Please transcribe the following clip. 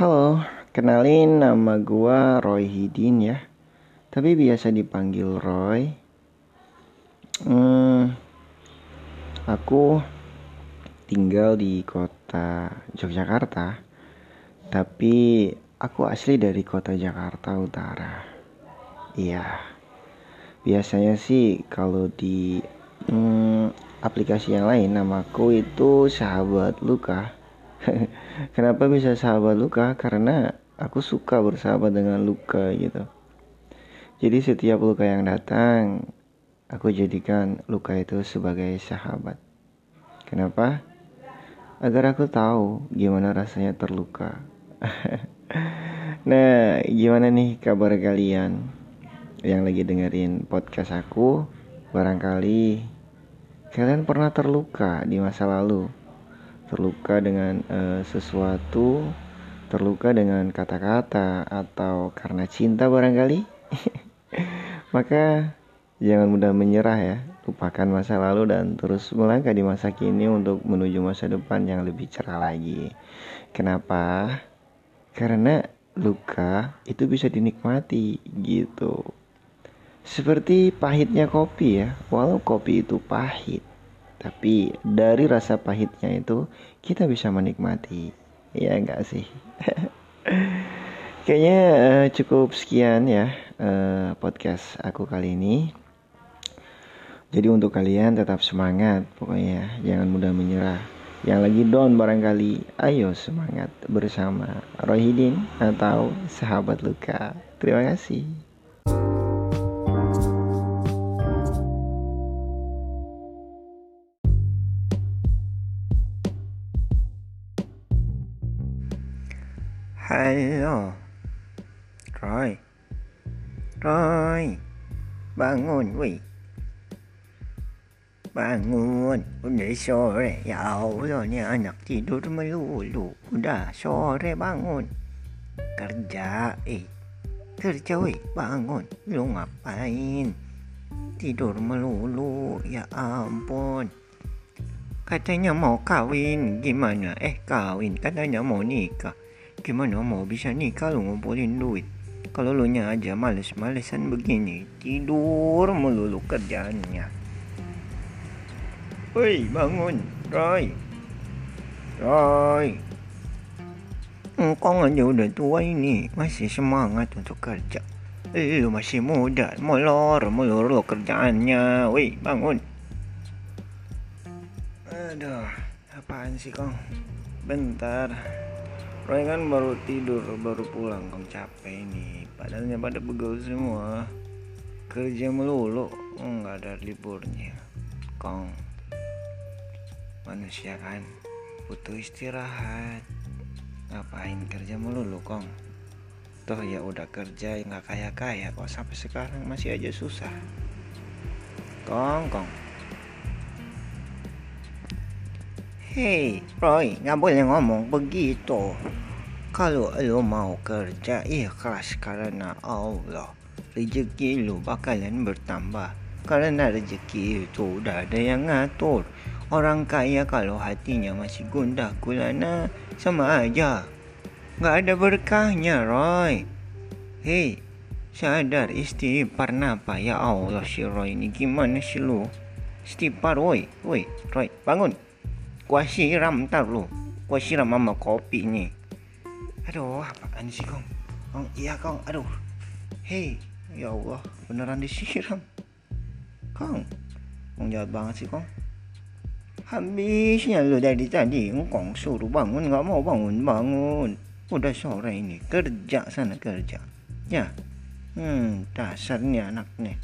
Halo, kenalin nama gua Roy Hidin ya. Tapi biasa dipanggil Roy. Hmm, aku tinggal di kota Yogyakarta. Tapi aku asli dari kota Jakarta Utara. Iya. Biasanya sih kalau di hmm, aplikasi yang lain namaku itu sahabat Luka. Kenapa bisa sahabat Luka? Karena aku suka bersahabat dengan Luka gitu. Jadi setiap luka yang datang, aku jadikan luka itu sebagai sahabat. Kenapa? Agar aku tahu gimana rasanya terluka. nah, gimana nih kabar kalian yang lagi dengerin podcast aku? Barangkali kalian pernah terluka di masa lalu terluka dengan uh, sesuatu, terluka dengan kata-kata, atau karena cinta barangkali, maka jangan mudah menyerah ya. Lupakan masa lalu dan terus melangkah di masa kini untuk menuju masa depan yang lebih cerah lagi. Kenapa? Karena luka itu bisa dinikmati gitu. Seperti pahitnya kopi ya, walau kopi itu pahit, tapi dari rasa pahitnya itu kita bisa menikmati. Ya enggak sih? Kayaknya uh, cukup sekian ya uh, podcast aku kali ini. Jadi untuk kalian tetap semangat pokoknya jangan mudah menyerah. Yang lagi down barangkali, ayo semangat bersama Rohidin atau sahabat luka. Terima kasih. Halo Roy Roy Bangun wih Bangun Udah sore Ya Allah ni anak tidur melulu Udah sore bangun Kerja eh Kerja weh bangun Lu ngapain Tidur melulu Ya ampun Katanya mau kawin Gimana eh kawin Katanya mau nikah Gimana mau bisa nih kalau ngumpulin duit? Kalau lu nya aja males-malesan begini, tidur melulu kerjaannya. Woi, bangun, Roy. Roy. Engkau aja udah tua ini, masih semangat untuk kerja. Eh, lu masih muda, molor, molor lo kerjaannya. Woi, bangun. Aduh, apaan sih, Kong? Bentar. Roy kan baru tidur, baru pulang, kong capek ini. Padahalnya pada begel semua. Kerja melulu, nggak ada liburnya. Kong, manusia kan butuh istirahat. Ngapain kerja melulu, kong? Toh ya udah kerja nggak kaya kaya kok sampai sekarang masih aja susah. Kong, kong. Hei, Roy, nggak boleh ngomong begitu. Kalau lo mau kerja, ikhlas karena Allah. Rezeki lo bakalan bertambah. Karena rezeki itu udah ada yang ngatur. Orang kaya kalau hatinya masih gundah gulana, sama aja. Nggak ada berkahnya, Roy. Hei, sadar istighfar napa ya Allah si Roy ini gimana sih lo? Istighfar, woi, woi, Roy, bangun. Gua siram ntar lu? Gua siram sama kopi nih Aduh apaan sih kong? Kong iya kong. Aduh. Hei ya Allah beneran disiram. Kong Kong jahat banget sih kong. Habisnya lu dari tadi Kong suruh bangun gak mau bangun-bangun Udah sore ini kerja sana kerja. Ya Hmm dasarnya anak nih